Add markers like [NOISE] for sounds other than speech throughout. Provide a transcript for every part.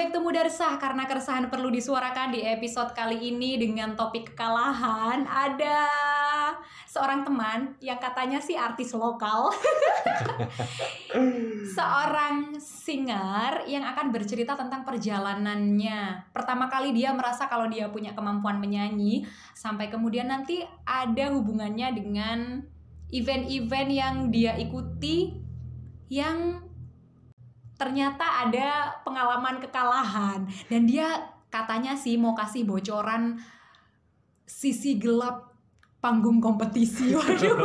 back to Mudarsah karena keresahan perlu disuarakan di episode kali ini dengan topik kekalahan. Ada seorang teman yang katanya sih artis lokal. [LAUGHS] seorang singer yang akan bercerita tentang perjalanannya. Pertama kali dia merasa kalau dia punya kemampuan menyanyi sampai kemudian nanti ada hubungannya dengan event-event yang dia ikuti yang ternyata ada pengalaman kekalahan dan dia katanya sih mau kasih bocoran sisi gelap panggung kompetisi [LAUGHS] waduh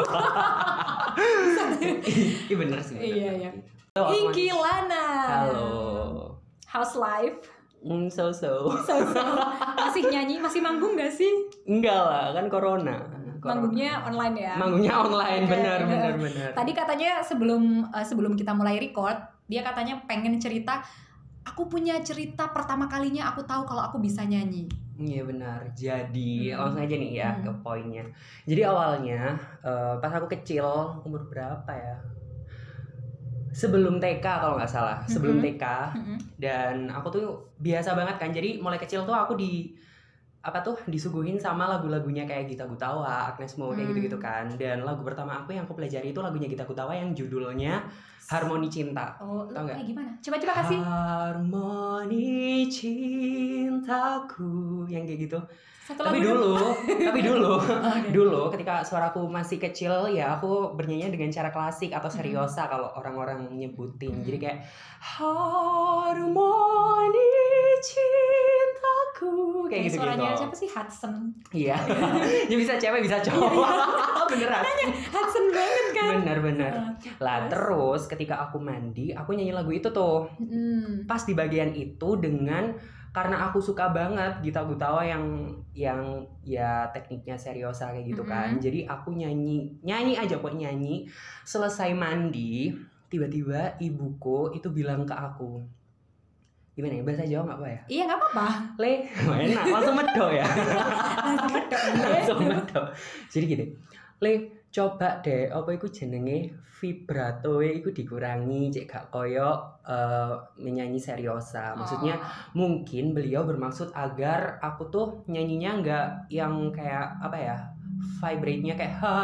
Iya bener sih. bener. Iya, iya. Iki Lana Halo. House life Hmm, so so. so, so. masih nyanyi masih manggung gak sih Enggak lah, kan corona. Corona. manggungnya online ya Manggungnya online, benar benar benar. Tadi katanya sebelum eh, sebelum kita mulai record, dia katanya pengen cerita aku punya cerita pertama kalinya aku tahu kalau aku bisa nyanyi. Iya benar. Jadi Hmm. langsung aja nih ya Hmm. ke poinnya. Jadi awalnya eh, pas aku kecil umur berapa ya? Sebelum TK kalau nggak salah, sebelum Mhm. TK Mm-mm. dan aku tuh biasa banget kan. Jadi mulai kecil tuh aku di apa tuh disuguhin sama lagu-lagunya kayak Gita Gutawa, Agnes Mo kayak Hmm. gitu-gitu kan. Dan lagu pertama aku yang aku pelajari itu lagunya Gita Gutawa yang judulnya Harmoni Cinta. Oh, Tau nggak? kayak gimana? Coba coba kasih. Harmoni cintaku yang kayak gitu. Satu Tapi dulu, [LAUGHS] tapi dulu, [LAUGHS] Oke. dulu ketika suaraku masih kecil ya aku bernyanyi dengan cara klasik atau seriosa kalau orang-orang nyebutin. Mm. Jadi kayak harmoni cintaku kayak Kayak gitu suaranya gitu. siapa sih Hudson? Iya. Jadi [LAUGHS] bisa cewek bisa cowok. [LAUGHS] Beneran. Hudson banget kan? Bener-bener. Uh, Lah terus ketika aku mandi, aku nyanyi lagu itu tuh. mm. pas di bagian itu dengan karena aku suka banget Gita Gutawa yang yang ya tekniknya seriosa kayak gitu kan. Mhm. Jadi aku nyanyi nyanyi aja kok nyanyi. Selesai mandi, tiba-tiba ibuku itu bilang ke aku, gimana ya bahasa Jawa nggak apa ya? Iya nggak apa-apa. Le, enak langsung medok ya. Langsung medok, Le. langsung medok. Jadi gini, le coba deh apa iku jenenge vibrato iku dikurangi cek gak koyo eh, menyanyi seriosa maksudnya Oh. mungkin beliau bermaksud agar aku tuh nyanyinya nggak yang kayak apa ya vibrate-nya kayak ha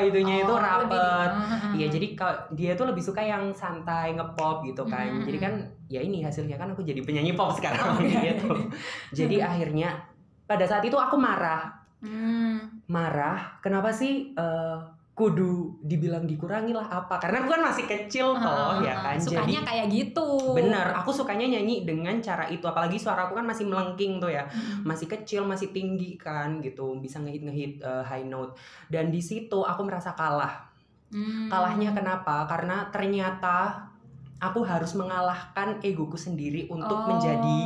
itunya itu Oh, rapet lebih- Iya jadi kalau dia tuh lebih suka yang santai ngepop gitu kan. Mhm. Jadi kan ya ini hasilnya kan aku jadi penyanyi pop sekarang Oh, iya. gitu. Jadi [LAUGHS] akhirnya pada saat itu aku marah, Hmm. marah. Kenapa sih eh, kudu dibilang dikurangi lah apa? Karena aku kan masih kecil toh ya kan. Sukanya Jadi kayak gitu. bener, aku sukanya nyanyi dengan cara itu. Apalagi suara aku kan masih melengking tuh ya Mm. masih kecil masih tinggi kan gitu bisa ngehit ngehit eh, high note dan di situ aku merasa kalah Hmm. kalahnya kenapa karena ternyata aku harus mengalahkan egoku sendiri untuk Oh. menjadi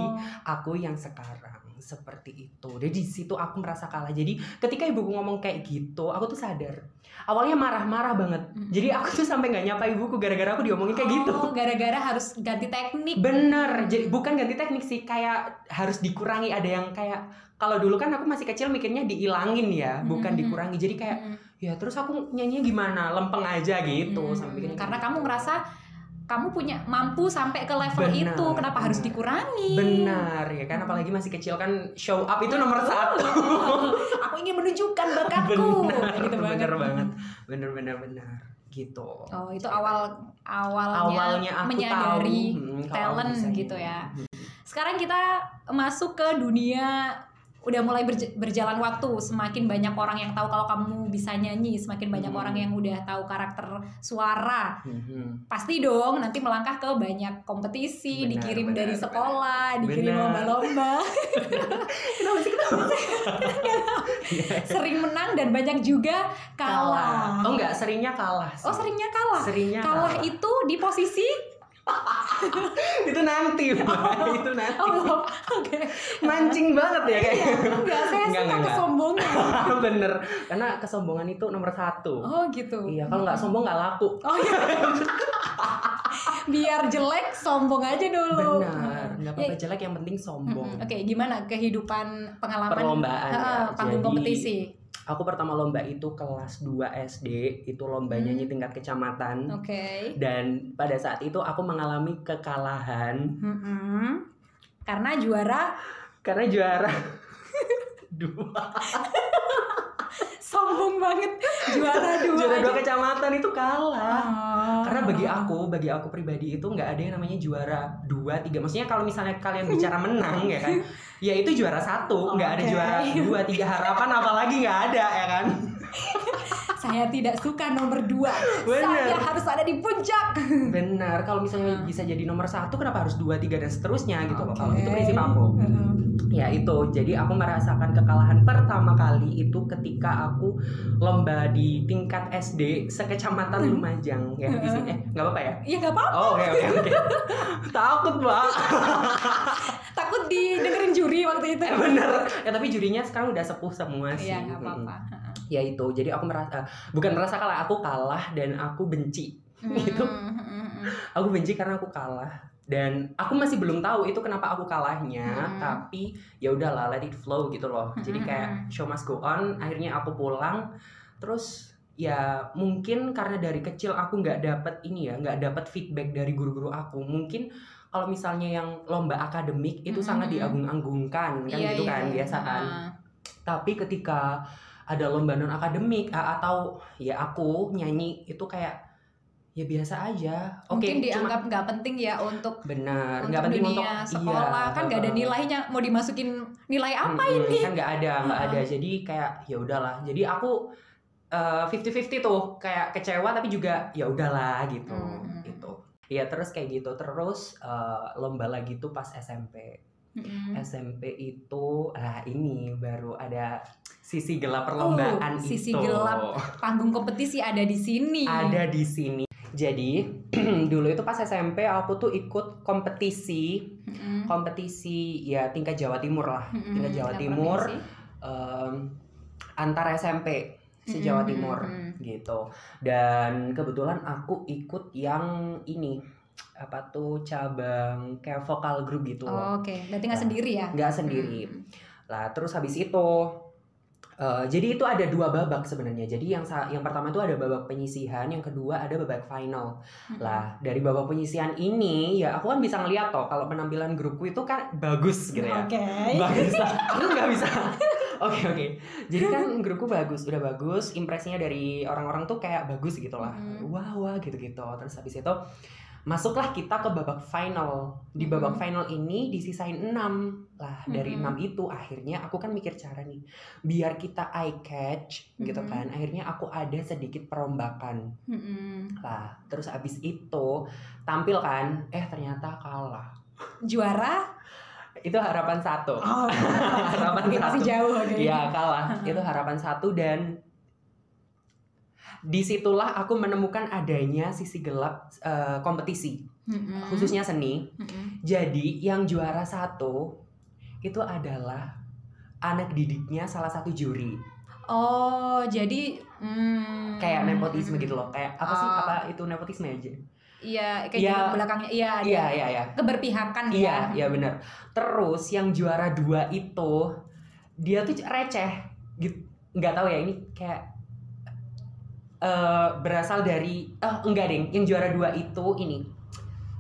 aku yang sekarang seperti itu jadi di situ aku merasa kalah jadi ketika ibuku ngomong kayak gitu aku tuh sadar awalnya marah-marah banget Mm. jadi aku tuh sampai nggak nyapa ibuku gara-gara aku diomongin kayak gitu Oh, gara-gara harus ganti teknik. Bener, jadi bukan ganti teknik sih, kayak harus dikurangi. Ada yang kayak kalau dulu kan aku masih kecil mikirnya diilangin ya, bukan Mm-mm. dikurangi. Jadi kayak Mm. ya terus aku nyanyinya gimana, lempeng aja gitu Hmm, sampai bikin karena gitu. kamu ngerasa kamu punya mampu sampai ke level Benar, itu kenapa harus benar. dikurangi benar ya kan apalagi masih kecil kan show up itu nomor satu. [LAUGHS] aku ingin menunjukkan bakatku benar, gitu banget bener banget, bener bener bener gitu. oh itu awal awalnya, Awalnya aku menyadari tahu, hmm, talent gitu ini. ya. Hmm. sekarang kita masuk ke dunia udah mulai berj- berjalan waktu semakin banyak orang yang tahu kalau kamu bisa nyanyi semakin banyak Hmm. orang yang udah tahu karakter suara Hmm. pasti dong nanti melangkah ke banyak kompetisi Benar, dikirim benar, dari benar. sekolah dikirim Benar. lomba-lomba [LAUGHS] Kenapa sih kenapa? [LAUGHS] sering menang dan banyak juga kalah, Oh enggak, seringnya kalah. sih. oh seringnya kalah Seringnya kalah itu di posisi [LAUGHS] [LAUGHS] itu nanti Mbak. itu nanti. Oh belum. oke. Mancing banget ya Iya, kayaknya enggak saya Enggak, suka enggak, kesombongan. [LAUGHS] bener. Karena kesombongan itu nomor satu. Oh gitu. Iya kalau nggak sombong nggak laku. Oh iya. [LAUGHS] Biar jelek sombong aja dulu. Benar. Nggak apa-apa Ya, jelek yang penting sombong. Oke gimana kehidupan pengalaman? Perlombaan Heeh, ya. panggung Jadi, kompetisi aku pertama lomba itu kelas 2 SD itu lomba Hmm. nyanyi tingkat kecamatan. Oke. Dan pada saat itu aku mengalami kekalahan. Mm-mm. Karena juara? Karena juara. [LAUGHS] Dua sombong banget juara [LAUGHS] dua. juara dua aja. kecamatan itu kalah Oh. karena bagi aku bagi aku pribadi itu nggak ada yang namanya juara dua tiga maksudnya kalau misalnya kalian bicara menang ya kan [LAUGHS] ya itu juara satu nggak ada Oke. juara dua tiga harapan apalagi nggak ada ya kan [LAUGHS] saya tidak suka nomor dua. Bener. Saya harus ada di puncak. [LAUGHS] benar kalau misalnya Hmm. bisa jadi nomor satu kenapa harus dua tiga dan seterusnya gitu loh kalau itu prinsip aku Heeh. ya itu jadi aku merasakan kekalahan pertama kali itu ketika aku lomba di tingkat SD sekecamatan Hmm. Lumajang ya di sini eh nggak apa-apa ya Iya nggak apa-apa. oh oke oke oke [LAUGHS] takut mbak Takut didengerin juri waktu itu. Eh, bener ya tapi jurinya sekarang udah sepuh semua sih Iya nggak apa-apa. Mm. ya itu jadi aku merasa bukan merasa kalah aku kalah dan aku benci Itu. Hmm, [LAUGHS] hmm, hmm. aku benci karena aku kalah dan aku masih belum tahu itu kenapa aku kalahnya Hmm. tapi ya udahlah let it flow gitu loh jadi Hmm. kayak show must go on akhirnya aku pulang terus ya mungkin karena dari kecil aku nggak dapet ini ya nggak dapet feedback dari guru-guru aku mungkin kalau misalnya yang lomba akademik itu Hmm, sangat hmm. diagung-agungkan kan Iya, gitu iya, kan iya. biasa kan Ah. tapi ketika ada lomba non akademik atau ya aku nyanyi itu kayak ya biasa aja. Oke Mungkin dianggap nggak penting ya untuk benar nggak penting dunia untuk sekolah. Iya, kan nggak ada nilainya mau dimasukin nilai apa Mm-mm, ini? kan nggak ada nggak Heeh. ada. Jadi kayak ya udahlah. Jadi aku fifty fifty tuh. Kayak kecewa tapi juga ya udahlah gitu. Mm-mm. gitu. Ya terus kayak gitu. Terus eh, lomba lagi tuh pas SMP Mm-mm. SMP itu ah ini baru ada sisi gelap perlombaan Oh, sisi itu gelap. panggung kompetisi ada di sini ada di sini jadi [CLEARS THROAT] dulu itu pas SMP aku tuh ikut kompetisi Mm-mm. kompetisi ya tingkat Jawa Timur lah Mm-mm. tingkat Jawa Timur provinsi. em, antar SMP se Jawa Mm-mm, Timur mm-mm. gitu dan kebetulan aku ikut yang ini apa tuh cabang kayak vokal grup gitu loh. Oh, Oke, berarti nggak Nah, sendiri ya? nggak sendiri. Mm. lah terus habis itu eh, jadi itu ada dua babak sebenarnya. Jadi yang yang pertama itu ada babak penyisihan yang kedua ada babak final. Mm-mm. lah dari babak penyisihan ini ya aku kan bisa ngeliat toh kalau penampilan grupku itu kan bagus gitu ya. Oke. bagus lah. [LAUGHS] Aku nggak bisa. Oke oke. Jadi kan grupku bagus udah bagus impresinya dari orang-orang tuh kayak bagus gitu lah. Mhm. wah wah gitu gitu terus habis itu masuklah kita ke babak final di babak Mhm. final ini disisain 6 lah dari Mhm. enam itu akhirnya aku kan mikir cara nih biar kita eye catch gitu Mhm. kan akhirnya aku ada sedikit perombakan Mm-mm. lah terus habis itu tampil kan eh ternyata kalah Juara? itu harapan satu Oh, [LAUGHS] harapan satu masih jauh. Iya kalah [LAUGHS] itu harapan satu dan di situlah aku menemukan adanya sisi gelap eh, kompetisi Mm-mm. khususnya seni Mm-mm. jadi yang juara satu itu adalah anak didiknya salah satu juri Oh, jadi mm, kayak nepotisme gitu loh kayak apa sih Oh. apa itu nepotisme aja Iya, kayak Iya. gitu belakangnya. Iya, ada iya iya iya keberpihakan iya ya. iya benar terus yang juara dua itu dia tuh receh gitu nggak tahu ya ini kayak eh berasal dari oh enggak deng. Yang juara dua itu ini.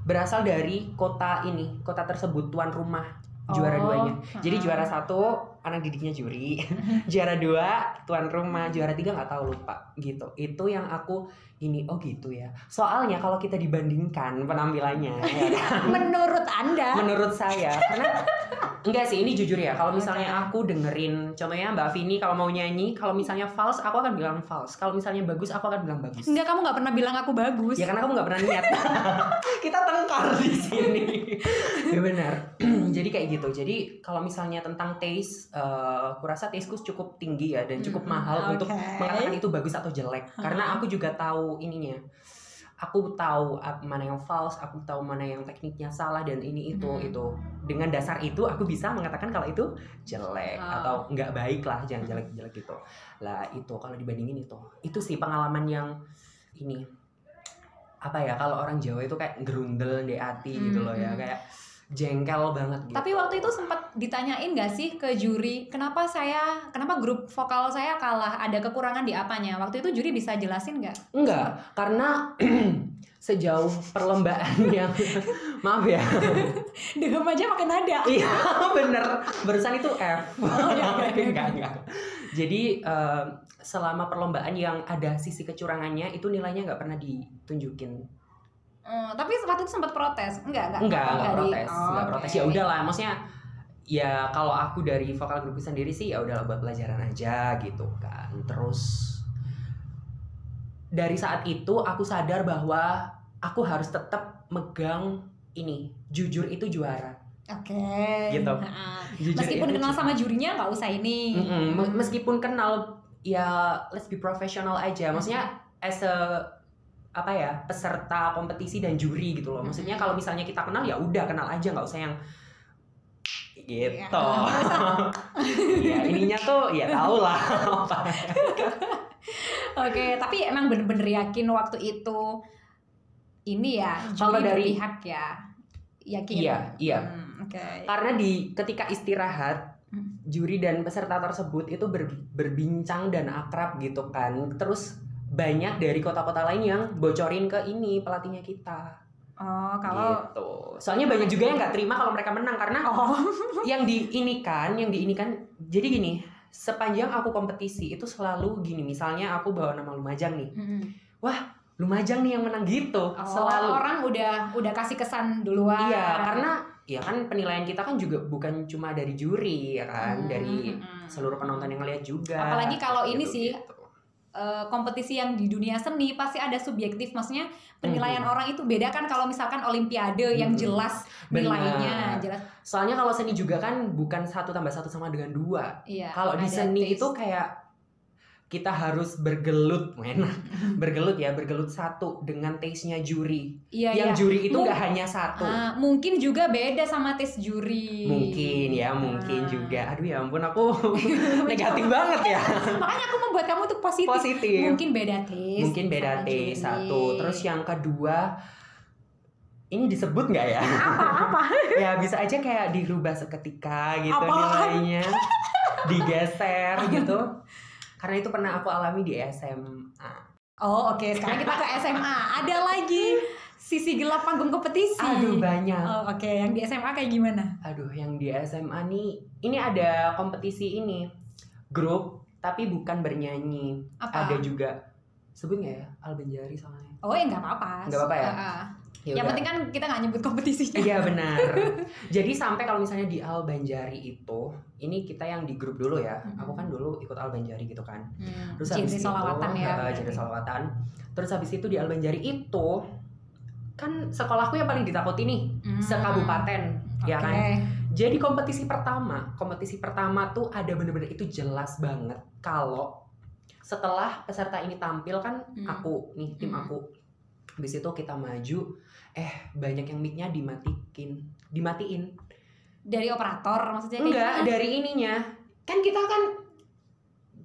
Berasal dari kota ini kota tersebut tuan rumah juara Oh, duanya. Jadi juara satu anak didiknya juri. [LAUGHS] Juara dua tuan rumah. Juara tiga nggak tahu lupa gitu. Itu yang aku ini oh gitu ya. Soalnya kalau kita dibandingkan penampilannya [LAUGHS] ya kan? Menurut Anda? menurut saya. Karena [LAUGHS] enggak sih ini jujur ya kalau misalnya aku dengerin contohnya Mbak Vini kalau mau nyanyi kalau misalnya false aku akan bilang false. Kalau misalnya bagus aku akan bilang bagus. Enggak, kamu nggak pernah bilang aku bagus. ya karena kamu nggak pernah niat. [LAUGHS] Kita tengkar di sini. Ya benar. [CLEARS THROAT] Jadi kayak gitu. Jadi kalau misalnya tentang taste eh aku rasa tasteku cukup tinggi ya dan cukup mahal untuk oke. mengatakan itu bagus atau jelek. Karena aku juga tahu ininya aku tahu mana yang false aku tahu mana yang tekniknya salah dan ini itu Hmm. itu dengan dasar itu aku bisa mengatakan kalau itu jelek Oh. atau nggak baik lah jangan jelek jelek gitu lah itu kalau dibandingin itu itu sih pengalaman yang ini apa ya kalau orang Jawa itu kayak gerundel di hati gitu loh ya Hmm. kayak jengkel banget gitu. Tapi waktu itu sempat ditanyain gak sih ke juri, kenapa saya, kenapa grup vokal saya kalah? Ada kekurangan di apanya? Waktu itu juri bisa jelasin nggak? Enggak, karena [CLEARS THROAT] sejauh perlombaan [LAUGHS] yang maaf ya [LAUGHS] Dengan aja pakai nada. [LAUGHS] iya bener barusan itu F Oh, iya, iya, iya. enggak enggak jadi eh, selama perlombaan yang ada sisi kecurangannya itu nilainya nggak pernah ditunjukin Hmm, tapi waktu itu sempat protes. Enggak, enggak. enggak enggak di- protes Oh, enggak oke. protes ya udahlah maksudnya ya kalau aku dari vokal grupku sendiri sih ya udahlah buat pelajaran aja gitu kan terus dari saat itu aku sadar bahwa aku harus tetap megang ini jujur itu juara Oke. Gitu. Heeh. jujur Meskipun itu kenal sama jurinya nggak usah ini. Mm-mm, me- meskipun kenal ya let's be professional aja maksudnya as a apa ya peserta kompetisi dan juri gitu loh maksudnya kalau misalnya kita kenal ya udah kenal aja nggak usah yang gitu ya ininya tuh ya tau lah Oke, tapi emang bener-bener yakin waktu itu ini ya Kalau dari- berpihak ya. Yakin. iya iya Hmm, Oke. karena di ketika istirahat Hmm. juri dan peserta tersebut itu ber- berbincang dan akrab gitu kan terus banyak dari kota-kota lain yang bocorin ke ini pelatihnya kita Oh, kalau gitu. Soalnya banyak juga yang nggak terima kalau mereka menang karena Oh. [LAUGHS] yang diinikan, yang diinikan. Jadi gini, sepanjang aku kompetisi itu selalu gini. Misalnya aku bawa nama Lumajang nih, Mm-mm. Lumajang nih yang menang gitu. Oh, selalu. orang udah udah kasih kesan duluan. Iya, karena ya kan penilaian kita kan juga bukan cuma dari juri ya kan, Hmm, dari seluruh penonton yang ngeliat juga. Apalagi kalau ini sih, gitu. Eh, kompetisi yang di dunia seni pasti ada subjektif maksudnya penilaian orang itu beda kan kalau misalkan olimpiade yang Mhm. jelas Benar. nilainya jelas Soalnya kalau seni juga kan bukan satu tambah satu sama dengan dua. iya Kalau di seni taste. itu kayak kita harus bergelut, enak. [LAUGHS] bergelut ya, bergelut satu dengan taste-nya juri. iya yang iya juri itu nggak hanya satu. Ah, mungkin juga beda sama tes juri Mungkin ya, mungkin Ah. juga. Aduh ya ampun aku [LAUGHS] [LAUGHS] negatif banget ya. makanya aku membuat kamu untuk positif, Positif. mungkin beda taste Mungkin beda taste juri. satu. Terus yang kedua ini disebut nggak ya? apa apa ya bisa aja kayak dirubah seketika gitu Apaan? nilainya. Digeser gitu. Karena itu pernah aku alami di SMA. oh oke sekarang kita ke SMA ada lagi sisi gelap panggung kompetisi Aduh banyak. Oh, oke yang di SMA kayak gimana Aduh, yang di SMA nih, ini ada kompetisi ini grup, tapi bukan bernyanyi. apa Ada juga sebut nggak ya Albenjari soalnya. oh ya nggak apa-apa Nggak apa-apa ya? Ah, ah. Ya yang udah. penting kan kita nggak nyebut kompetisinya Iya [LAUGHS] benar. Jadi sampai kalau misalnya di Albanjari itu, ini kita yang di grup dulu ya. Mm-mm. Aku kan dulu ikut Albanjari gitu kan. Hmm, Terus habis itu, solawatan ya. eh, genre solawatan. Terus habis itu di Albanjari itu kan sekolahku yang paling ditakuti nih, Hmm. sekabupaten, ya Oke. kan? Jadi kompetisi pertama, kompetisi pertama tuh ada bener-bener itu jelas banget kalau setelah peserta ini tampil kan Hmm. aku nih tim Hmm. aku, habis itu kita maju, eh banyak yang mic-nya dimatiin, dimatiin. Dari operator maksudnya Enggak gimana? dari ininya, kan kita kan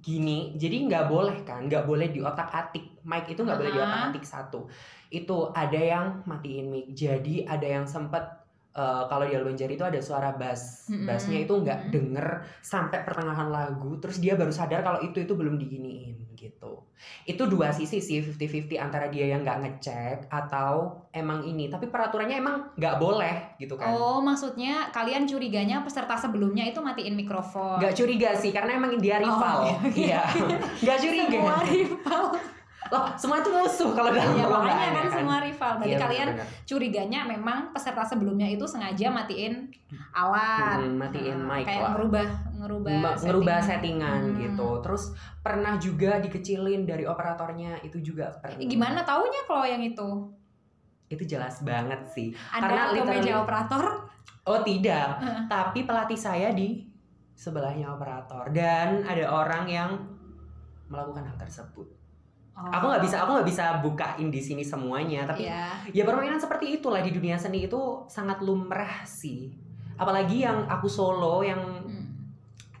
gini, jadi nggak boleh kan, nggak boleh di otak atik, mic itu nggak boleh di otak atik satu. Itu ada yang matiin mic, jadi ada yang sempet eh, kalau di Albanjari itu ada suara bass, Mm-mm. bassnya itu nggak Mm-mm. denger sampai pertengahan lagu, terus dia baru sadar kalau itu itu belum diginiin gitu. Itu dua sisi sih 50-50 antara dia yang nggak ngecek atau emang ini, tapi peraturannya emang nggak boleh gitu kan. Oh, maksudnya kalian curiganya peserta sebelumnya itu matiin mikrofon. Nggak curiga sih karena emang dia rival. Oh, oke, oke. Iya. [LAUGHS] Nggak curiga. Semua rival. Loh, semua itu musuh kalau dalam Iya, perlombaan makanya kan ya semua rival. Berarti Iya, kalian benar-benar. curiganya memang peserta sebelumnya itu sengaja matiin alat. Matiin Nah, mic kayak lah. ngerubah ngerubah Ma- ngerubah settingan Hmm. gitu. Terus pernah juga dikecilin dari operatornya itu juga pernah. Eh, Gimana taunya kalau yang itu? Itu jelas banget sih. Ada Karena ke meja operator? Oh tidak, tapi pelatih saya di sebelahnya operator dan ada orang yang melakukan hal tersebut. Oh. Aku nggak bisa, aku nggak bisa bukain di sini semuanya, tapi Iya. ya permainan seperti itulah di dunia seni itu sangat lumrah sih. Apalagi yang aku solo yang Hmm.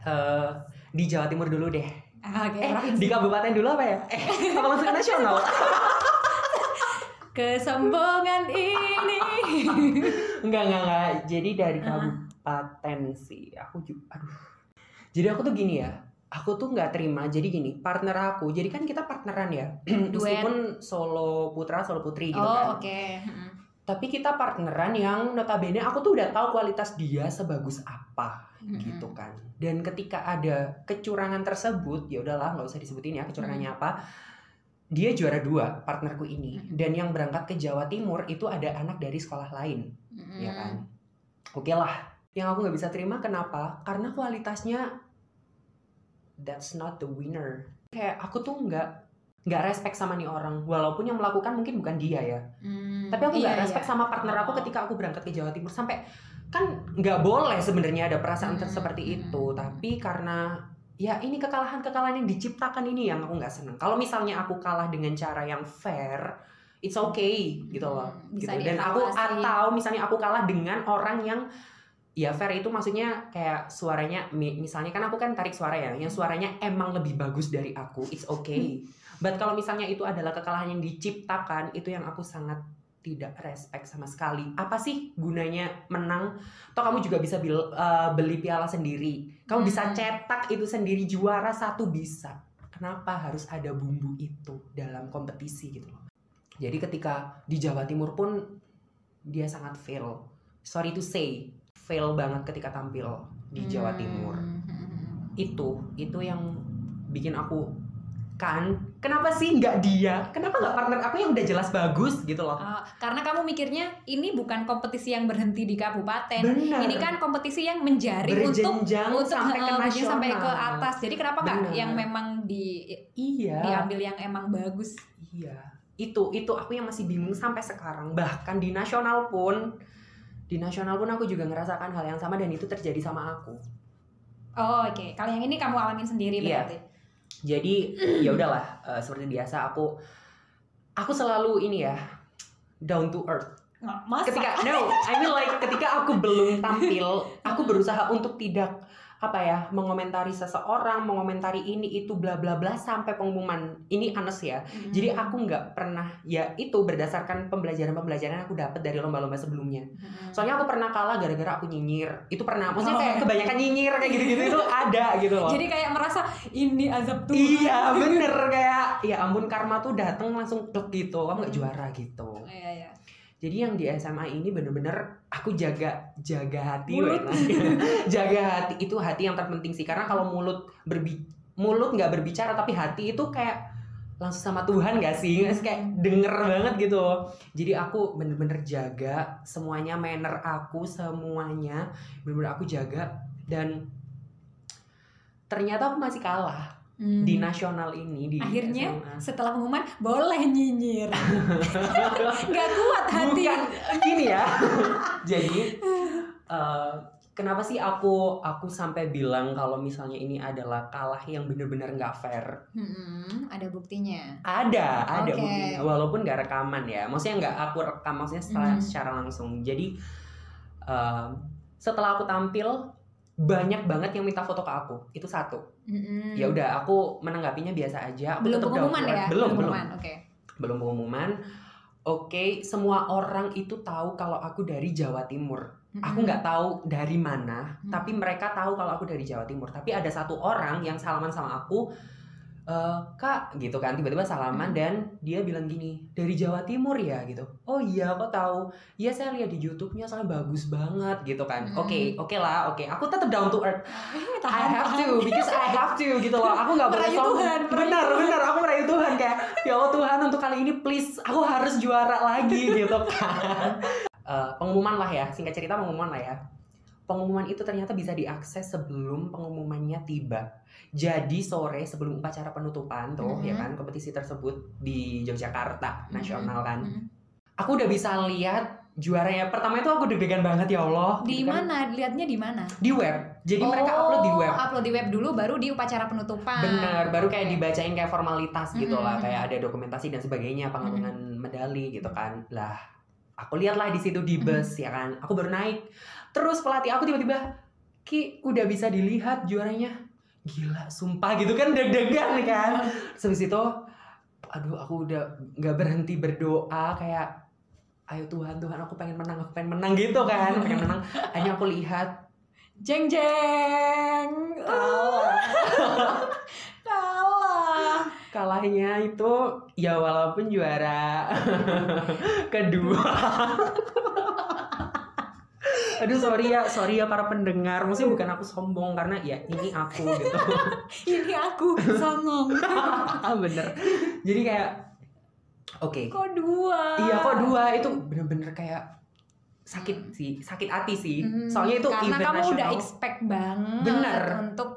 eh, di Jawa Timur dulu deh. Ah, Oke, Eh, di kabupaten dulu apa ya? Eh, apa langsung nasional? [LAUGHS] Kesombongan ini. enggak, enggak, enggak. Jadi dari Ah. kabupaten sih. Aku juga aduh. Jadi aku tuh gini ya. Aku tuh nggak terima. Jadi gini partner aku jadi kan kita partneran ya. [CLEARS THROAT] Meskipun solo putra solo putri gitu oh kan. oke. Mm-mm. tapi kita partneran yang notabene aku tuh udah tahu kualitas dia sebagus apa Mm-mm. gitu kan. Dan ketika ada kecurangan tersebut ya udahlah nggak usah disebutin ya kecurangannya apa dia juara dua partnerku ini. Mm-mm. dan yang berangkat ke Jawa Timur itu ada anak dari sekolah lain Mm-mm. ya kan. Oke lah yang aku nggak bisa terima kenapa? Karena kualitasnya that's not the winner kayak aku tuh nggak nggak respect sama nih orang walaupun yang melakukan mungkin bukan dia ya Hmm, tapi aku nggak iya, respect iya. sama partner aku Oh. ketika aku berangkat ke Jawa Timur sampai kan nggak boleh sebenarnya ada perasaan Hmm, seperti hmm, itu hmm. tapi karena ya ini kekalahan-kekalahan yang diciptakan ini yang aku nggak seneng kalau misalnya aku kalah dengan cara yang fair it's okay gitu loh Hmm, gitu. dan aku atau misalnya aku kalah dengan orang yang ya fair. Itu maksudnya kayak suaranya mi- misalnya kan aku kan tarik suara ya yang suaranya emang lebih bagus dari aku it's okay. But kalau misalnya itu adalah kekalahan yang diciptakan itu yang aku sangat tidak respect sama sekali. Apa sih gunanya menang? Toh kamu juga bisa bil- eh, beli piala sendiri. Kamu bisa Hmm. cetak itu sendiri juara satu bisa. Kenapa harus ada bumbu itu dalam kompetisi gitu loh? Jadi ketika di Jawa Timur pun dia sangat fail. Sorry to say fail banget ketika tampil di Jawa Timur Hmm, hmm. itu itu yang bikin aku kan kenapa sih nggak dia? Kenapa nggak partner aku yang udah jelas bagus gitu loh? Oh, karena kamu mikirnya ini bukan kompetisi yang berhenti di kabupaten. benar. Ini kan kompetisi yang menjaring untuk untuk sampai ke nasional sampai ke atas. Jadi kenapa nggak yang memang di iya. diambil yang emang bagus? iya. Itu itu aku yang masih bingung sampai sekarang. Bahkan di nasional pun di nasional pun aku juga ngerasakan hal yang sama dan itu terjadi sama aku Oh, oke. Kalau yang ini kamu alamin sendiri Iya. berarti. jadi [CLEARS THROAT] ya udahlah eh, seperti biasa aku aku selalu ini ya down to earth Masa? ketika no I mean like ketika aku belum tampil aku berusaha untuk tidak apa ya mengomentari seseorang mengomentari ini itu bla bla bla sampai pengumuman ini anes ya Hmm. jadi aku nggak pernah ya itu berdasarkan pembelajaran pembelajaran aku dapat dari lomba-lomba sebelumnya Hmm. soalnya aku pernah kalah gara-gara aku nyinyir itu pernah maksudnya Oh. kayak kebanyakan nyinyir kayak gitu-gitu itu [LAUGHS] ada gitu loh Jadi kayak merasa ini azab Tuhan. iya [LAUGHS] bener kayak ya ampun karma tuh dateng langsung plek gitu kamu nggak juara gitu Iya, iya. Jadi yang di SMA ini bener-bener aku jaga jaga hati Mulut. [LAUGHS] jaga hati itu hati yang terpenting sih. Karena kalau mulut berbi mulut nggak berbicara tapi hati itu kayak langsung sama Tuhan gak sih? Sih? kayak denger banget gitu jadi aku bener-bener jaga semuanya manner aku semuanya bener-bener aku jaga. Dan ternyata aku masih kalah Hmm. di nasional ini di Akhirnya SMA. setelah pengumuman boleh nyinyir. [LAUGHS] Nggak kuat hati. bukan gini ya [LAUGHS] jadi eh, kenapa sih aku aku sampai bilang kalau misalnya ini adalah kalah yang bener-bener nggak fair Hmm, ada buktinya. ada ada Oke. buktinya walaupun nggak rekaman ya maksudnya nggak aku rekam maksudnya secara, Mhm. secara langsung jadi eh, setelah aku tampil banyak banget yang minta foto ke aku itu satu Hmm. ya udah aku menanggapinya biasa aja aku Belum pengumuman down ya? belum belum. Oke. belum pengumuman oke semua orang itu tahu kalau aku dari Jawa Timur aku Hmm. nggak tahu dari mana Hmm. tapi mereka tahu kalau aku dari Jawa Timur tapi ada satu orang yang salaman sama aku "Eh, kak gitu kan tiba-tiba salaman Hmm. dan dia bilang gini dari Jawa Timur ya? gitu. Oh iya kok tahu. Iya saya lihat di YouTube-nya soalnya bagus banget gitu kan. Hmm. oke oke lah oke. Aku tetap down to earth. [LAUGHS] I have to because I have to gitu loh. Aku nggak boleh sombong. Tuhan, benar benar. Aku merayu Tuhan kayak ya Allah Tuhan untuk kali ini please aku harus juara lagi gitu kan. [LAUGHS] Eh, pengumuman lah ya singkat cerita pengumuman lah ya pengumuman itu ternyata bisa diakses sebelum pengumumannya tiba jadi sore sebelum upacara penutupan tuh ya Mhm. kan kompetisi tersebut di Yogyakarta Mhm. nasional kan Hmm. aku udah bisa lihat juaranya pertama itu aku deg-degan banget ya Allah Di gitu kan. mana? Lihatnya di mana? di web jadi mereka upload di web Oh, upload di web dulu baru di upacara penutupan. Bener, baru kayak Oke. dibacain kayak formalitas gitu lah, Mhm. kayak ada dokumentasi dan sebagainya, pengantongan medali gitu kan. Lah, aku lihat lah di situ di bus ya kan. Aku baru naik. Terus pelatih aku tiba-tiba, Ki, udah bisa dilihat juaranya. Gila, sumpah gitu kan deg-degan kan. Terus itu, aduh aku udah nggak berhenti berdoa kayak ayo Tuhan Tuhan aku pengen menang aku pengen menang gitu kan pengen menang akhirnya aku lihat Jeng jeng. Kalah. [LAUGHS] Kalah. kalahnya itu ya walaupun juara [LAUGHS] kedua aduh sorry ya sorry ya para pendengar maksudnya bukan aku sombong karena ya ini aku gitu [LAUGHS] Ini aku songong. [LAUGHS] ah bener jadi kayak oke Kok dua? iya kok dua itu bener-bener kayak sakit sih sakit hati sih Hmm, soalnya itu karena event kamu nasional udah expect banget Bener. untuk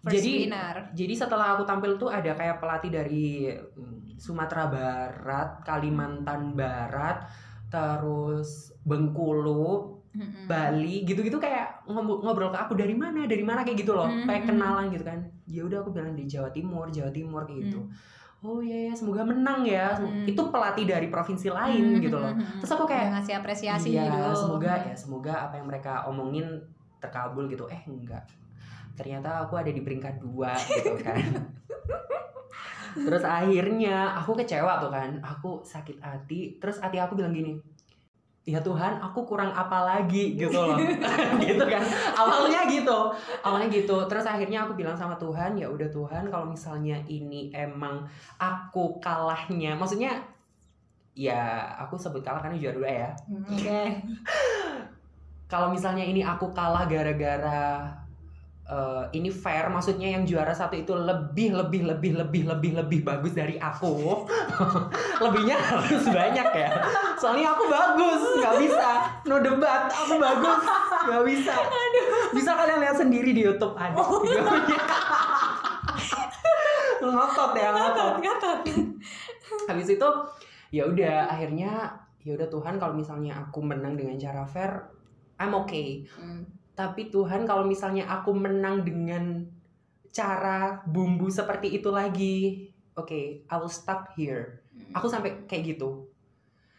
first Jadi- winner. Jadi setelah aku tampil tuh ada kayak pelatih dari mm, Sumatera Barat, Kalimantan Barat, terus Bengkulu, Mm-mm. Bali, gitu-gitu kayak ngob- ngobrol ke aku dari mana, dari mana kayak gitu loh, Hmm, kayak hmm. kenalan gitu kan. Ya udah aku bilang di Jawa Timur, Jawa Timur kayak gitu. Hmm. Oh iya ya, semoga menang ya. Hmm. Itu pelatih dari provinsi lain Mm, gitu mm, loh. mm, mm. Terus aku kayak, Udah ngasih apresiasi iya, gitu. semoga ya, semoga apa yang mereka omongin terkabul gitu. Eh enggak. Ternyata aku ada di peringkat dua gitu [LAUGHS] kan. Terus akhirnya aku kecewa tuh kan. Aku sakit hati. Terus hati aku bilang gini. Ya Tuhan, aku kurang apa lagi gitu loh. [LAUGHS] gitu kan. Awalnya gitu. Awalnya gitu. Terus akhirnya aku bilang sama Tuhan, ya udah Tuhan, kalau misalnya ini emang aku kalahnya, maksudnya ya aku sebut kalah karena juara dua ya. Hmm, Oke. [LAUGHS] Kalau misalnya ini aku kalah gara-gara eh, ini fair, maksudnya yang juara satu itu lebih lebih lebih lebih lebih lebih bagus dari aku. [LAUGHS] Lebihnya harus banyak ya. Soalnya aku bagus, nggak bisa. No debat, aku bagus, nggak bisa. Bisa kalian lihat sendiri di YouTube ada [LAUGHS] videonya. ngotot ya ngotot. Gatot. Habis itu ya udah akhirnya ya udah Tuhan kalau misalnya aku menang dengan cara fair, I'm okay. Hmm. Tapi Tuhan kalau misalnya aku menang dengan cara bumbu seperti itu lagi, oke, I will stop here. Aku sampai kayak gitu.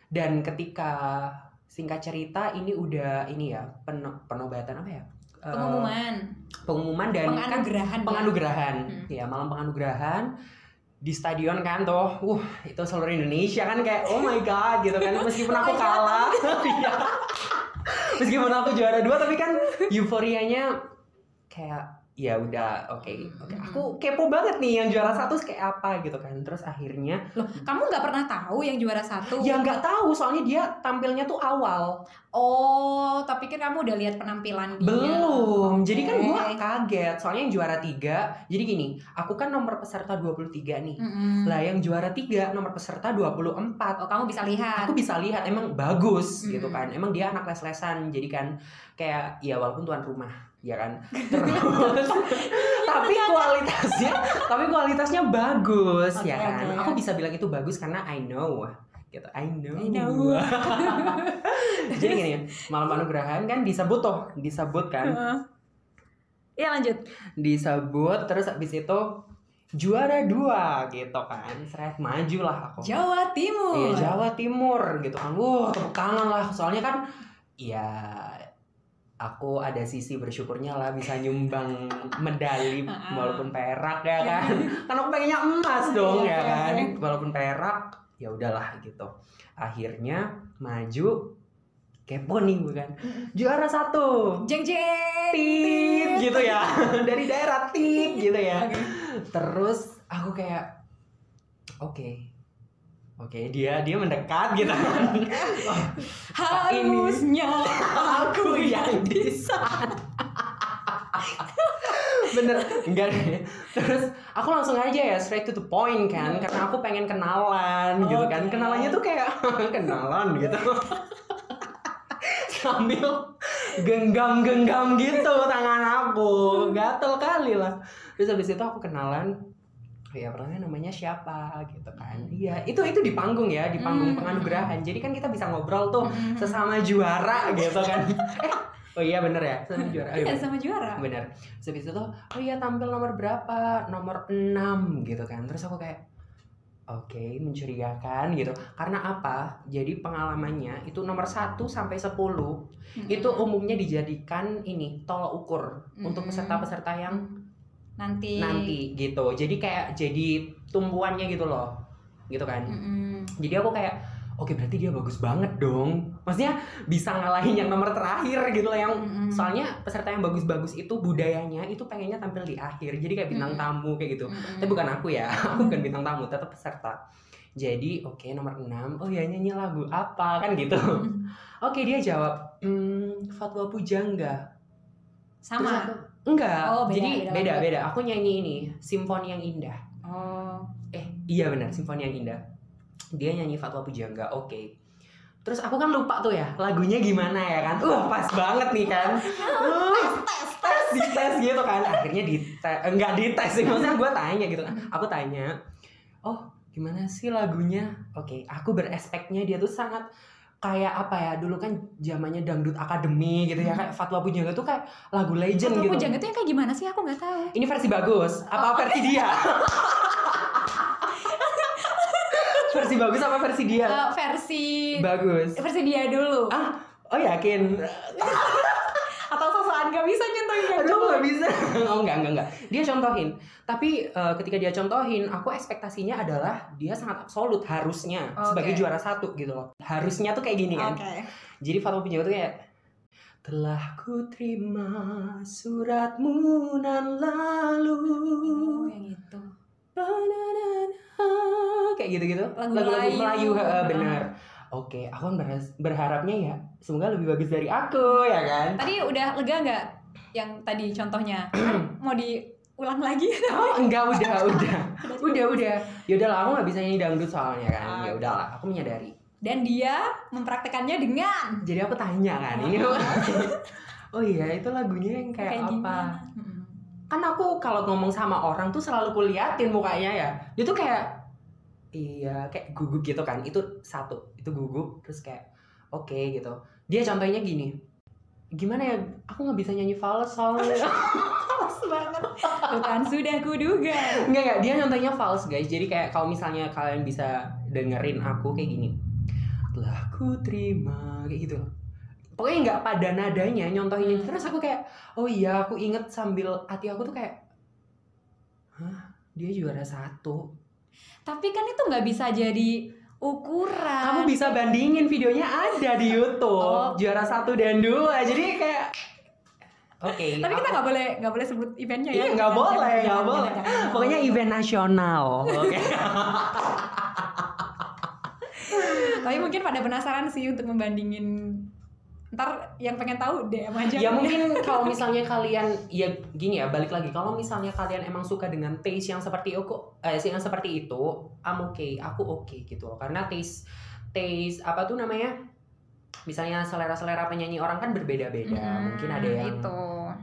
Dan ketika singkat cerita ini udah ini ya pen- penobatan apa ya? Eh, pengumuman, pengumuman dan kan penganugerahan. ya. penganugerahan. Hmm. Ya, malam penganugerahan di stadion kan tuh. Uh, itu seluruh Indonesia kan kayak oh my god gitu kan [LAUGHS] meskipun Oh aku God. kalah. [LAUGHS] meskipun aku juara dua tapi kan euforianya kayak ya udah oke oke Hmm. aku kepo banget nih yang juara satu kayak apa gitu kan terus akhirnya Loh, kamu nggak pernah tahu yang juara satu? ya nggak tahu soalnya dia tampilnya tuh awal Oh, tapi kan kamu udah lihat penampilan dia. belum jadi kan gua kaget soalnya yang juara tiga jadi gini aku kan nomor peserta 23 nih Mm-mm. Lah yang juara tiga nomor peserta 24 Oh, kamu bisa lihat. Aku bisa lihat emang bagus Hmm. gitu kan Emang dia anak les-lesan Jadi kan kayak ya walaupun tuan rumah ya kan [LAUGHS] Terus Tapi kualitasnya Tapi kualitasnya bagus ya Oke, kan oke. Aku bisa bilang itu bagus karena I know gitu I know, I know. [LAUGHS] Jadi gini Malam penugerahan kan disebut tuh Disebut kan. Iya lanjut. Disebut terus habis itu Juara dua gitu kan Seret maju lah aku Jawa Timur. Iya Jawa Timur gitu kan. Wah tepuk tangan lah. Soalnya kan ya aku ada sisi bersyukurnya lah bisa nyumbang medali [LAUGHS] walaupun perak ya [LAUGHS] kan. kan aku pengennya emas dong Iya, ya oke, kan. Walaupun perak ya udahlah gitu. Akhirnya maju kepo nih gue kan. Juara satu. Jeng jeng. Tit gitu ya. [LAUGHS] Dari daerah tit gitu ya terus aku kayak oke oke dia dia mendekat gitu. [LAUGHS] Kan Harusnya aku yang bisa bener. Enggak deh. Terus aku langsung aja ya straight to the point kan. Karena aku pengen kenalan gitu kan. Kenalannya tuh kayak [LAUGHS] kenalan gitu. Sambil genggam-genggam gitu tangan aku. Gatel kali lah. Terus habis itu aku kenalan ya orangnya namanya siapa gitu kan. Iya itu itu di panggung ya di panggung Hmm. penganugerahan. Jadi kan kita bisa ngobrol tuh Mm-mm. sesama juara gitu kan. Eh [LAUGHS] [LAUGHS] oh iya bener ya sesama juara. Iya, bener. sama juara. bener. Terus itu oh iya tampil nomor berapa? Nomor 6 gitu kan. Terus aku kayak oke mencurigakan gitu. Karena apa? Jadi pengalamannya itu nomor 1 sampai 10 itu umumnya dijadikan ini tolok ukur untuk Mm-mm. peserta-peserta yang nanti. nanti gitu. Jadi kayak jadi tumpuannya gitu loh. Gitu kan. Mm-mm. jadi aku kayak oke berarti dia bagus banget dong. Maksudnya bisa ngalahin yang nomor terakhir gitu loh yang Mm-mm. soalnya peserta yang bagus-bagus itu budayanya itu pengennya tampil di akhir. Jadi kayak bintang Mm-mm. tamu kayak gitu. Mm-mm. tapi bukan aku ya aku [LAUGHS] bukan bintang tamu tetap peserta. Jadi oke nomor 6 oh ya nyanyi lagu apa? Kan gitu. Mm. oke dia jawab hmm, fatwa pujangga Terus sama. Aku, enggak. Oh, beda, jadi beda beda beda. Aku nyanyi ini simfoni yang indah. Oh. Eh iya benar simfoni yang indah. Dia nyanyi fatwa pujangga oke. Terus aku kan lupa tuh ya lagunya gimana ya kan? Uh [LAUGHS] pas banget nih kan. [LAUGHS] Uh, tes dites gitu kan. Akhirnya dites enggak dites sih maksudnya gue tanya gitu kan. Aku tanya oh gimana sih lagunya? Oke aku berespeknya dia tuh sangat kayak apa ya dulu kan zamannya dangdut akademi gitu ya kayak Fatwa Pujangga tuh kayak lagu legend Fatwa gitu. Pujangga itu yang kayak gimana sih? Aku nggak tahu. Ini versi bagus apa versi dia? [LAUGHS] Versi bagus apa versi dia? Eh, versi bagus. Versi dia dulu. Ah oh yakin [LAUGHS] atau sosokan gak bisa nyontohin yang aduh nggak bisa. [LAUGHS] Oh enggak enggak enggak dia contohin. Tapi eh, ketika dia contohin aku ekspektasinya adalah dia sangat absolut harusnya. Oke. sebagai juara satu gitu loh. Harusnya tuh kayak gini kan? Oke. Jadi Fatma Pujangga tuh kayak telah ku terima suratmu nan lalu. Oh yang itu. Kayak gitu-gitu. Lagu lagu-lagu Melayu. Melayu benar. Oke aku kan berharapnya ya semoga lebih bagus dari aku ya kan? Tadi udah lega nggak yang tadi contohnya? [CLEARS THROAT] Mau diulang lagi? Oh enggak [LAUGHS] udah udah. Udah udah. Ya udahlah aku nggak bisa nyanyi dangdut soalnya kan. Oke. ya udahlah aku menyadari. Dan dia mempraktekannya dengan jadi aku tanya kan ini oh. [LAUGHS] iya itu lagunya yang kayak, apa? Gimana kan aku kalau ngomong sama orang tuh selalu kuliatin mukanya ya. Dia tuh kayak iya kayak gugup gitu kan. Itu satu itu gugup terus kayak oke gitu dia contohnya gini gimana ya aku nggak bisa nyanyi fals soalnya [LAUGHS] Males banget bukan sudah kuduga Enggak enggak, dia contohnya false guys. Jadi kayak kalau misalnya kalian bisa dengerin aku kayak gini. Telah ku terima kayak gitu. Pokoknya nggak pada nadanya nyontohinnya. Hmm. Terus aku kayak, oh iya aku inget sambil hati aku tuh kayak, hah dia juara satu. tapi kan itu nggak bisa jadi ukuran Kamu bisa bandingin videonya ada di YouTube. Oh. Juara satu dan dua. Jadi kayak, oke. tapi kita nggak boleh nggak boleh sebut eventnya ya Iya nggak boleh, nggak boleh. jangan, jangan. Pokoknya event nasional. Oke. tapi mungkin pada penasaran sih untuk membandingin ntar yang pengen tahu DM aja. Ya mungkin kalau misalnya kalian ya gini ya balik lagi. Kalau misalnya kalian emang suka dengan taste yang seperti aku eh yang seperti itu I'm okay aku oke gitu loh. Karena taste taste apa tuh namanya? Misalnya selera-selera penyanyi orang kan berbeda-beda. Hmm, mungkin ada yang itu.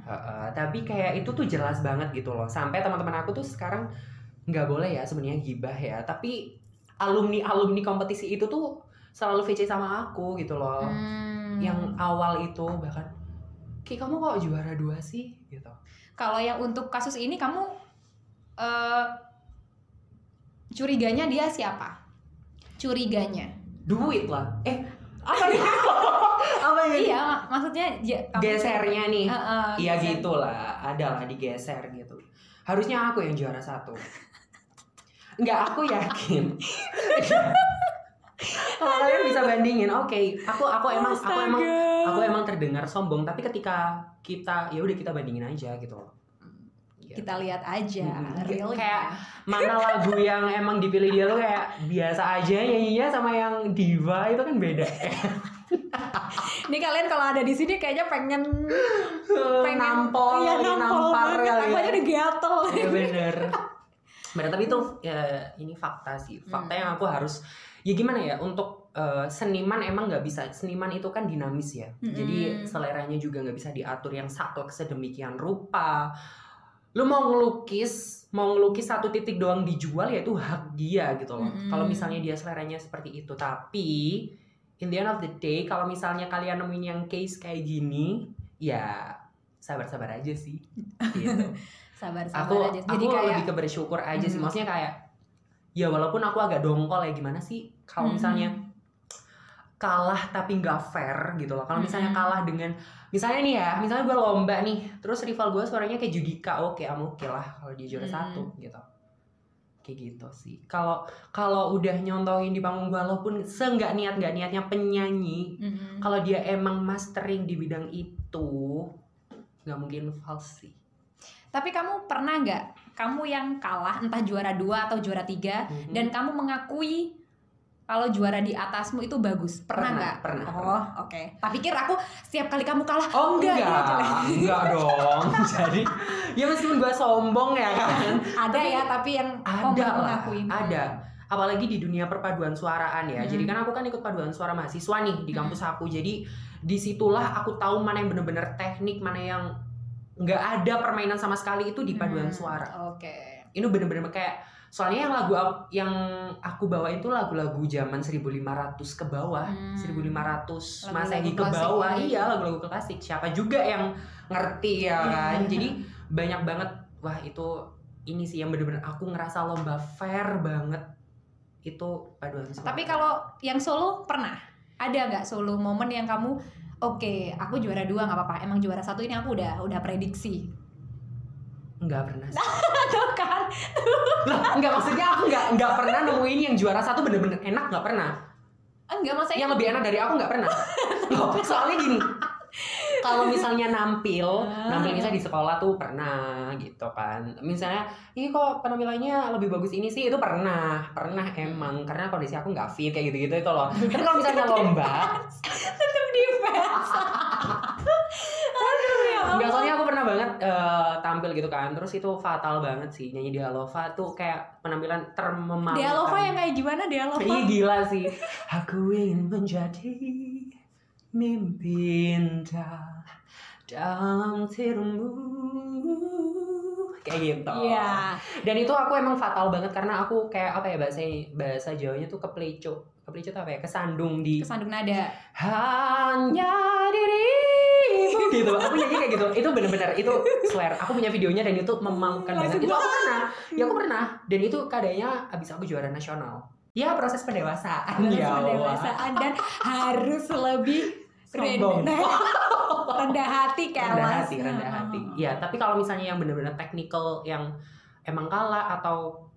Heeh, tapi kayak itu tuh jelas banget gitu loh. Sampai teman-teman aku tuh sekarang nggak boleh ya sebenarnya gibah ya. Tapi alumni alumni kompetisi itu tuh selalu VC sama aku gitu loh. Hmm. Yang awal itu bahkan Ki kamu kok juara dua sih? Gitu. Kalau yang untuk kasus ini kamu eh curiganya dia siapa? Curiganya? Duit lah. Eh apa [LAUGHS] nih apa ya iya mak- maksudnya ya, kamu- gesernya nih. Heeh, Iya geser. gitu lah ada lah digeser gitu. Harusnya aku yang juara satu. Enggak, aku yakin [LAUGHS] kalau kalian bisa bandingin oke aku aku emang aku emang aku emang terdengar sombong tapi ketika kita ya udah kita bandingin aja gitu loh Gitu. kita lihat aja Hmm, realnya. kayak mana lagu yang emang dipilih dia tuh kayak biasa aja nyanyinya sama yang diva itu kan beda [LAUGHS] Ini kalian kalau ada di sini kayaknya pengen [LAUGHS] pengen nampol iya, lagi, nampol nampar banget. ya. aja udah gatel. Iya bener [LAUGHS] bener tapi itu ya, ini fakta sih fakta Hmm. yang aku harus ya gimana ya untuk eh, seniman emang nggak bisa seniman itu kan dinamis ya jadi Mm-mm. seleranya juga nggak bisa diatur yang saklek sedemikian rupa lu mau ngelukis mau ngelukis satu titik doang dijual ya itu hak dia gitu loh Mm-mm. kalau misalnya dia seleranya seperti itu tapi in the end of the day kalau misalnya kalian nemuin yang case kayak gini ya sabar-sabar aja sih [LAUGHS] gitu Sabar sabar aku aja. aku Jadi kayak lebih ke bersyukur aja sih Hmm. maksudnya kayak ya walaupun aku agak dongkol ya gimana sih kalau Hmm. misalnya kalah tapi nggak fair gitu loh kalau misalnya Hmm. kalah dengan misalnya nih ya misalnya gue lomba nih terus rival gue suaranya kayak Judika oke am oke lah kalau dia juara Hmm. satu gitu kayak gitu sih kalau kalau udah nyontohin di panggung walaupun seenggak niat nggak niatnya penyanyi Mm-mm. kalau dia emang mastering di bidang itu nggak mungkin false sih Tapi kamu pernah nggak kamu yang kalah entah juara dua atau juara tiga Mhm. dan kamu mengakui kalau juara di atasmu itu bagus pernah Pernah, nggak? pernah, Oh oke. Tak pikir aku setiap kali kamu kalah. Oh enggak, enggak, gitu. enggak, dong. [LAUGHS] Jadi ya meskipun gua sombong ya kan. Ada ya tapi yang kamu Ada lah, mengakui. ada. Apalagi di dunia perpaduan suaraan ya. Hmm. Jadi kan aku kan ikut paduan suara mahasiswa nih di kampus aku. Jadi di situlah aku tahu mana yang bener-bener teknik, mana yang nggak ada permainan sama sekali itu di paduan Hmm, suara. Oke. Ini bener-bener kayak soalnya yang lagu yang aku bawa itu lagu-lagu zaman 1500 ke bawah. Hmm. 1500 Lagu-lagu Masehi ke bawah gitu. iya lagu-lagu klasik siapa juga yang ngerti ya kan Iya. jadi [LAUGHS] banyak banget wah itu ini sih yang bener-bener aku ngerasa lomba fair banget itu paduan suara Tapi kalau yang solo pernah? Ada nggak solo momen yang kamu Oke, aku juara dua nggak apa-apa. Emang juara satu ini aku udah udah prediksi. nggak pernah sih. [LAUGHS] Tuh kan? lah nggak maksudnya aku nggak nggak pernah nemuin yang juara satu bener-bener enak nggak pernah Enggak, maksudnya yang lebih enak dari aku nggak pernah [LAUGHS] Loh, soalnya gini kalau misalnya nampil Ah. nampil misalnya di sekolah tuh pernah gitu kan misalnya ini kok penampilannya lebih bagus ini sih itu pernah pernah emang karena kondisi aku nggak fit kayak gitu gitu itu loh [LAUGHS] tapi kalau misalnya lomba defense. [LAUGHS] Aduh ya soalnya aku pernah banget eh, tampil gitu kan terus itu fatal banget sih nyanyi di Alova tuh kayak penampilan termemalukan Dialova yang kayak gimana Dialova? Iya gila sih. Aku ingin menjadi mimpi indah dalam tidurmu. Kayak gitu. Iya. Dan itu aku emang fatal banget karena aku kayak apa ya bahasa bahasa Jawanya tuh kepleco. Kepleco tuh apa ya? Kesandung di Kesandung nada. hanya dirimu [LAUGHS] gitu. Aku nyanyi kayak gitu. Itu bener-bener itu swear. Aku punya videonya dan itu memalukan banget. Itu aku pernah. Ya aku pernah. Dan itu keadaannya abis aku juara nasional. Ya proses pendewasaan Harus ya pendewasaan dan harus lebih Sombong. [LAUGHS] rendah, hati kelas. rendah hati, rendah hati. Ya, tapi kalau misalnya yang benar-benar technical yang emang kalah atau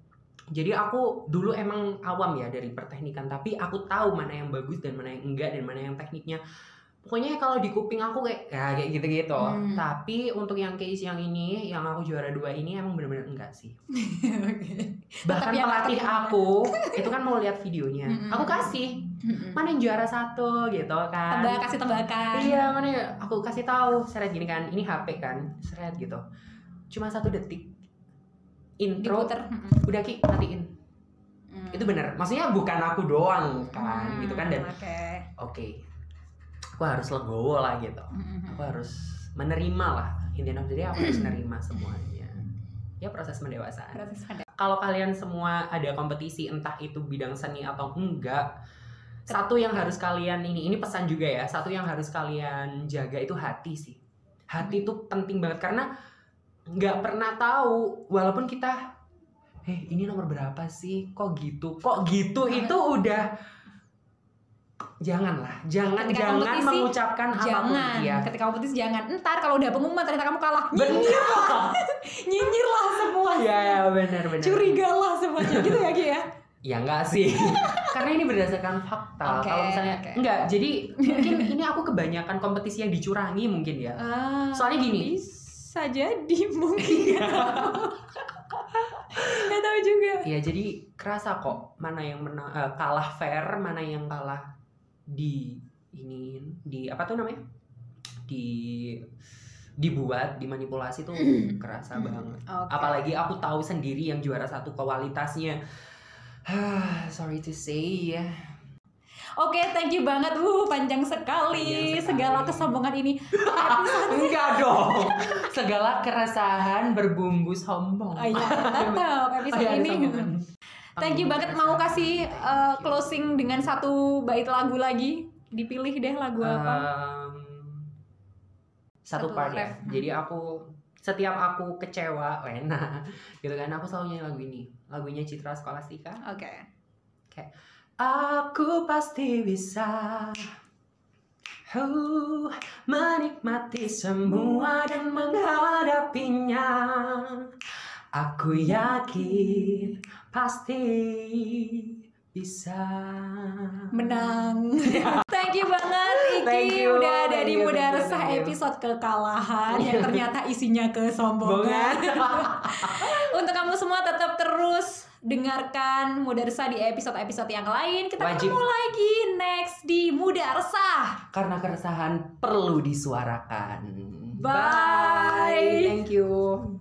jadi aku dulu emang awam ya dari perteknikan, tapi aku tahu mana yang bagus dan mana yang enggak dan mana yang tekniknya. Pokoknya kalau di kuping aku kayak ya kayak gitu-gitu. Hmm. Tapi untuk yang case yang ini, yang aku juara dua ini emang benar-benar enggak sih. [LAUGHS] Oke. Bahkan Tapi yang pelatih aku itu kan mau lihat videonya. Mm-mm. Aku kasih mana yang juara satu gitu kan. Tebak kasih tebakan. Iya mana ya? Aku kasih tahu seret gini kan, ini HP kan, seret gitu. Cuma satu detik. Intro, Diputer. udah ki matiin. Hmm. Itu bener. Maksudnya bukan aku doang kan, Hmm, gitu kan dan Oke. oke. Aku harus legowo lah gitu. Hmm, Aku harus menerima lah. Intinya jadi aku harus [CLEARS THROAT] menerima semuanya. Ya proses pendewasaan. Proses. Kalau kalian semua ada kompetisi entah itu bidang seni atau enggak, satu yang harus kalian ini ini pesan juga ya satu yang harus kalian jaga itu hati sih hati itu penting banget karena nggak pernah tahu walaupun kita eh ini nomor berapa sih kok gitu kok gitu itu udah janganlah jangan Ketika jangan kompetisi, mengucapkan apa pun Jangan. ya Ketika kompetisi jangan. Ntar kalau udah pengumuman ternyata kamu kalah. bener Nyinyir lah [LAUGHS] semua. ya ya bener bener Curiga lah semuanya gitu ya Ki ya. Ya enggak sih. [LAUGHS] Karena ini berdasarkan fakta. Oke, Kalau misalnya oke. enggak, jadi mungkin ini aku kebanyakan kompetisi yang dicurangi mungkin ya. Ah, Soalnya gini. Bisa jadi [LAUGHS] mungkin. Gak tahu juga. Ya jadi kerasa kok mana yang menang eh, kalah fair, mana yang kalah di ini di apa tuh namanya? Di dibuat, dimanipulasi tuh kerasa banget. Oke. Apalagi aku tahu sendiri yang juara satu kualitasnya. [SIGHS] Sorry to say ya. Oke, thank you banget. Uh, panjang sekali, Panjang sekali. segala kesombongan ini. [LAUGHS] Enggak dong. Segala keresahan berbumbu sombong. Oh iya, tetap episode [LAUGHS] Oh iya, ada ini. sombongan. Thank you banget mau kasih uh, closing dengan satu bait lagu lagi. Dipilih deh lagu apa? Em, satu Satu part ya. Jadi aku setiap aku kecewa, [LAUGHS] Lena, gitu kan aku selalu nyanyi lagu ini. Lagunya Citra Skolastika. Oke. Aku pasti bisa. Uh, menikmati semua dan menghadapinya. Aku yakin pasti bisa. Menang. [LAUGHS] Thank you banget Iki. You, udah ada di Muda Resah episode kekalahan yang ternyata isinya kesombongan. [LAUGHS] Untuk kamu semua tetap terus dengarkan Muda Resah di episode-episode yang lain. Kita Wajib. ketemu lagi next di Muda Resah. karena keresahan perlu disuarakan Bye. thank you